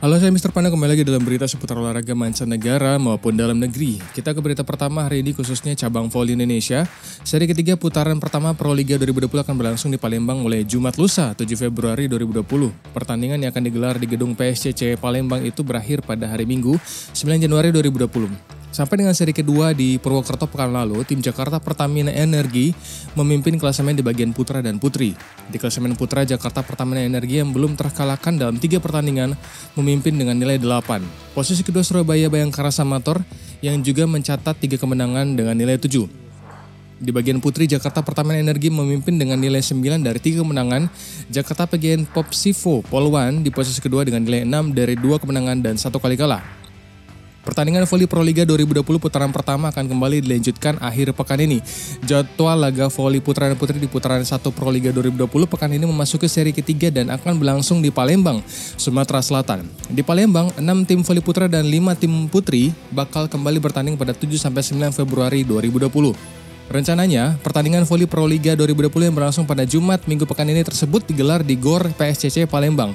Halo saya Mr. Panda kembali lagi dalam berita seputar olahraga mancanegara maupun dalam negeri. Kita ke berita pertama hari ini khususnya cabang voli Indonesia. Seri ketiga putaran pertama Pro Liga 2020 akan berlangsung di Palembang mulai Jumat lusa 7 Februari 2020. Pertandingan yang akan digelar di gedung PSCC Palembang itu berakhir pada hari Minggu 9 Januari 2020. Sampai dengan seri kedua di Purwokerto pekan lalu, tim Jakarta Pertamina Energi memimpin klasemen di bagian putra dan putri. Di klasemen putra, Jakarta Pertamina Energi yang belum terkalahkan dalam tiga pertandingan memimpin dengan nilai 8. Posisi kedua Surabaya Bayangkara Samator yang juga mencatat tiga kemenangan dengan nilai 7. Di bagian putri, Jakarta Pertamina Energi memimpin dengan nilai 9 dari tiga kemenangan. Jakarta PGN Pop Sivo Polwan di posisi kedua dengan nilai 6 dari dua kemenangan dan satu kali kalah. Pertandingan voli Pro Liga 2020 putaran pertama akan kembali dilanjutkan akhir pekan ini. Jadwal laga voli putra dan putri di putaran 1 Pro Liga 2020 pekan ini memasuki seri ketiga dan akan berlangsung di Palembang, Sumatera Selatan. Di Palembang, 6 tim voli putra dan 5 tim putri bakal kembali bertanding pada 7 9 Februari 2020. Rencananya, pertandingan voli Pro Liga 2020 yang berlangsung pada Jumat minggu pekan ini tersebut digelar di GOR PSCC Palembang.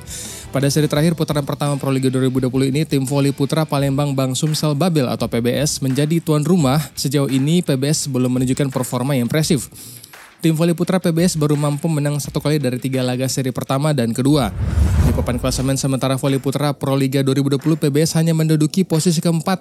Pada seri terakhir putaran pertama Pro Liga 2020 ini, tim voli putra Palembang Bang Sumsel Babel atau PBS menjadi tuan rumah. Sejauh ini PBS belum menunjukkan performa yang impresif. Tim voli putra PBS baru mampu menang satu kali dari tiga laga seri pertama dan kedua. Di papan klasemen sementara voli putra Pro Liga 2020 PBS hanya menduduki posisi keempat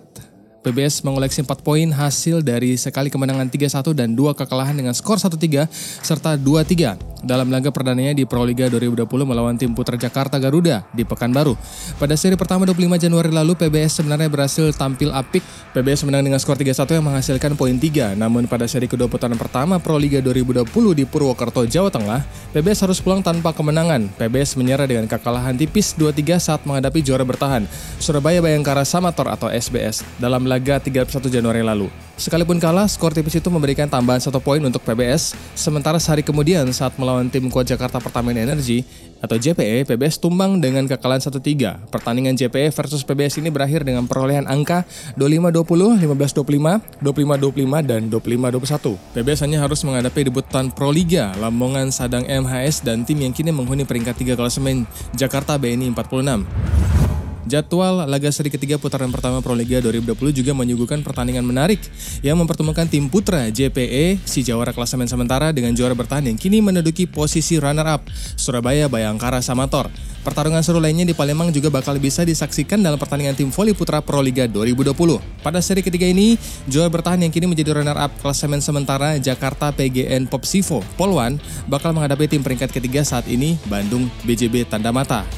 PBS mengoleksi 4 poin hasil dari sekali kemenangan 3-1 dan dua kekalahan dengan skor 1-3 serta 2-3 dalam laga perdananya di Pro Liga 2020 melawan tim Putra Jakarta Garuda di Pekanbaru. Pada seri pertama 25 Januari lalu PBS sebenarnya berhasil tampil apik. PBS menang dengan skor 3-1 yang menghasilkan poin 3. Namun pada seri kedua putaran pertama Pro Liga 2020 di Purwokerto, Jawa Tengah, PBS harus pulang tanpa kemenangan. PBS menyerah dengan kekalahan tipis 2-3 saat menghadapi juara bertahan Surabaya Bayangkara Samator atau SBS dalam laga 31 Januari lalu. Sekalipun kalah, skor tipis itu memberikan tambahan satu poin untuk PBS, sementara sehari kemudian saat melawan tim kuat Jakarta Pertamina Energi atau JPE, PBS tumbang dengan kekalahan 1-3. Pertandingan JPE versus PBS ini berakhir dengan perolehan angka 25-20, 15-25, 25-25, dan 25-21. PBS hanya harus menghadapi debutan Pro Liga, Lamongan Sadang MHS, dan tim yang kini menghuni peringkat 3 klasemen Jakarta BNI 46. Jadwal laga seri ketiga putaran pertama Pro Liga 2020 juga menyuguhkan pertandingan menarik yang mempertemukan tim putra JPE, si jawara klasemen sementara dengan juara bertahan yang kini menduduki posisi runner-up Surabaya Bayangkara Samator. Pertarungan seru lainnya di Palembang juga bakal bisa disaksikan dalam pertandingan tim voli putra Pro Liga 2020. Pada seri ketiga ini, juara bertahan yang kini menjadi runner-up klasemen sementara Jakarta PGN Popsivo Polwan bakal menghadapi tim peringkat ketiga saat ini Bandung BJB Tanda Mata.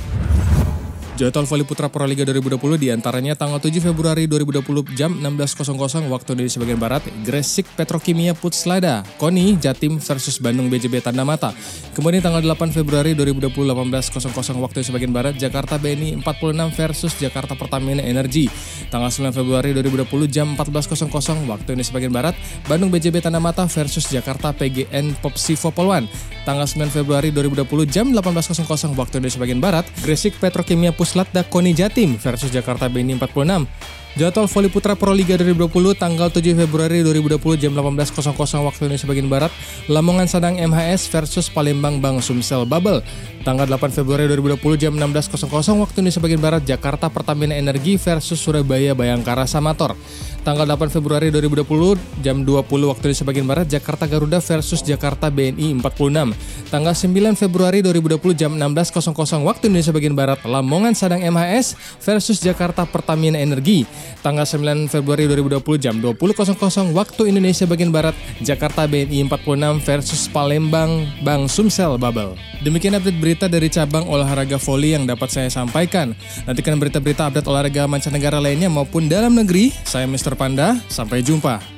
Jadwal voli putra Pro Liga 2020 di antaranya tanggal 7 Februari 2020 jam 16.00 waktu Indonesia bagian Barat, Gresik Petrokimia Putslada, Koni Jatim versus Bandung BJB Tanda Mata. Kemudian tanggal 8 Februari 2020 18.00 waktu Indonesia bagian Barat, Jakarta BNI 46 versus Jakarta Pertamina Energi. Tanggal 9 Februari 2020 jam 14.00 waktu Indonesia bagian Barat, Bandung BJB Tanda Mata versus Jakarta PGN Popsivo Polwan. Tanggal 9 Februari 2020 jam 18.00 waktu Indonesia bagian Barat, Gresik Petrokimia Putslada Puslat Dakoni Jatim versus Jakarta BNI 46. Jadwal voli putra Pro Liga 2020 tanggal 7 Februari 2020 jam 18.00 waktu Indonesia bagian Barat, Lamongan Sadang MHS versus Palembang Bang Sumsel Bubble. Tanggal 8 Februari 2020 jam 16.00 waktu Indonesia bagian Barat, Jakarta Pertamina Energi versus Surabaya Bayangkara Samator. Tanggal 8 Februari 2020 jam 20 waktu Indonesia bagian Barat, Jakarta Garuda versus Jakarta BNI 46. Tanggal 9 Februari 2020 jam 16.00 waktu Indonesia bagian Barat, Lamongan Sadang MHS versus Jakarta Pertamina Energi. Tanggal 9 Februari 2020 jam 20.00 waktu Indonesia bagian Barat, Jakarta BNI 46 versus Palembang Bang Sumsel Bubble. Demikian update berita dari cabang olahraga voli yang dapat saya sampaikan. Nantikan berita-berita update olahraga mancanegara lainnya maupun dalam negeri. Saya Mr. Panda, sampai jumpa.